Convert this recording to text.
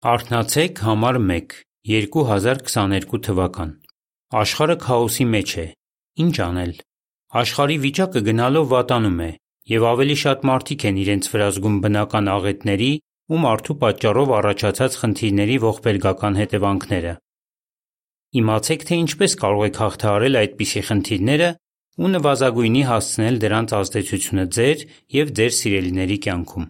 Արթնացեք համար 1 2022 թվական Աշխարհը քաոսի մեջ է։ Ինչ անել։ Աշխարհի վիճակը գնալով վատանում է, և ավելի շատ մարդիկ են իրենց վրա զգում բնական աղետների ու մարդու պատճառով առաջացած խնդիրների ողբերգական հետևանքները։ Իմացեք, թե ինչպես կարող եք հաղթահարել այդպիսի խնդիրները ու նվազագույնի հասցնել դրանց ազդեցությունը ձեր և ձեր սիրելիների կյանքում։